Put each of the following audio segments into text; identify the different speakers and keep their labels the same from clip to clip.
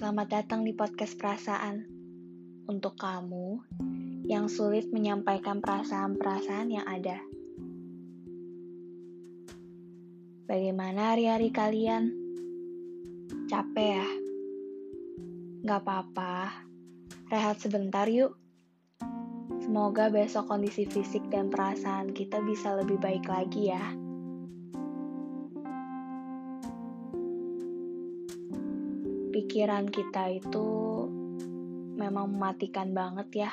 Speaker 1: Selamat datang di podcast perasaan. Untuk kamu yang sulit menyampaikan perasaan-perasaan yang ada. Bagaimana hari-hari kalian? Capek ya? Gak apa-apa, rehat sebentar yuk. Semoga besok kondisi fisik dan perasaan kita bisa lebih baik lagi ya. Pikiran kita itu memang mematikan banget ya.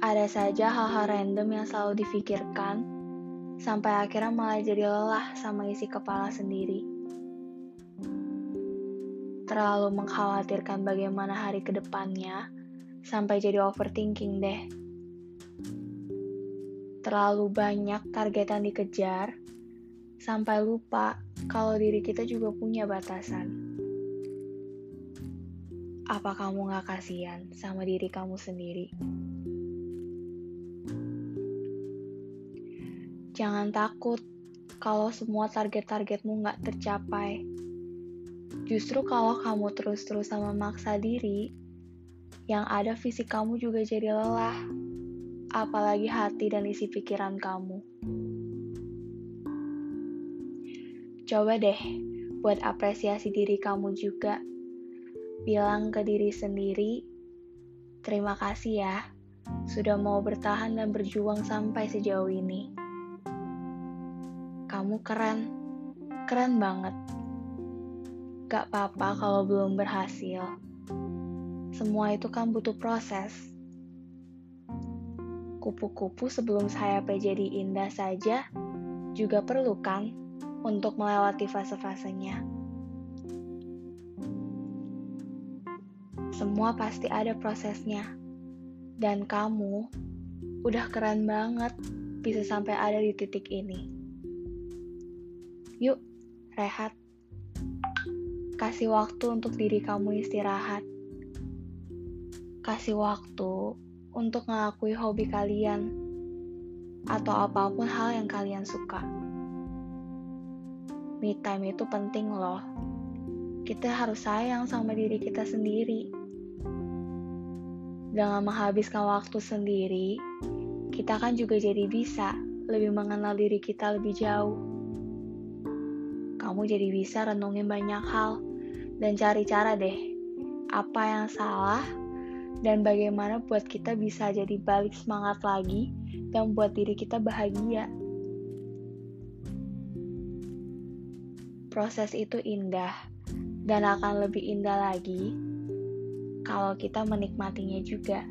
Speaker 1: Ada saja hal-hal random yang selalu difikirkan, sampai akhirnya malah jadi lelah sama isi kepala sendiri. Terlalu mengkhawatirkan bagaimana hari ke depannya, sampai jadi overthinking deh. Terlalu banyak target yang dikejar, sampai lupa kalau diri kita juga punya batasan. Apa kamu gak kasihan sama diri kamu sendiri? Jangan takut kalau semua target-targetmu gak tercapai. Justru kalau kamu terus-terusan memaksa diri, yang ada fisik kamu juga jadi lelah, apalagi hati dan isi pikiran kamu. Coba deh buat apresiasi diri kamu juga bilang ke diri sendiri, "Terima kasih ya, sudah mau bertahan dan berjuang sampai sejauh ini. Kamu keren, keren banget. Gak apa-apa kalau belum berhasil. Semua itu kan butuh proses." Kupu-kupu sebelum sayapnya jadi indah saja juga perlu kan untuk melewati fase-fasenya. Semua pasti ada prosesnya. Dan kamu udah keren banget bisa sampai ada di titik ini. Yuk, rehat. Kasih waktu untuk diri kamu istirahat. Kasih waktu untuk ngakui hobi kalian atau apa pun hal yang kalian suka. Me time itu penting loh. Kita harus sayang sama diri kita sendiri dengan menghabiskan waktu sendiri, kita kan juga jadi bisa lebih mengenal diri kita lebih jauh. Kamu jadi bisa renungin banyak hal dan cari cara deh apa yang salah dan bagaimana buat kita bisa jadi balik semangat lagi dan buat diri kita bahagia. Proses itu indah dan akan lebih indah lagi kalau kita menikmatinya juga.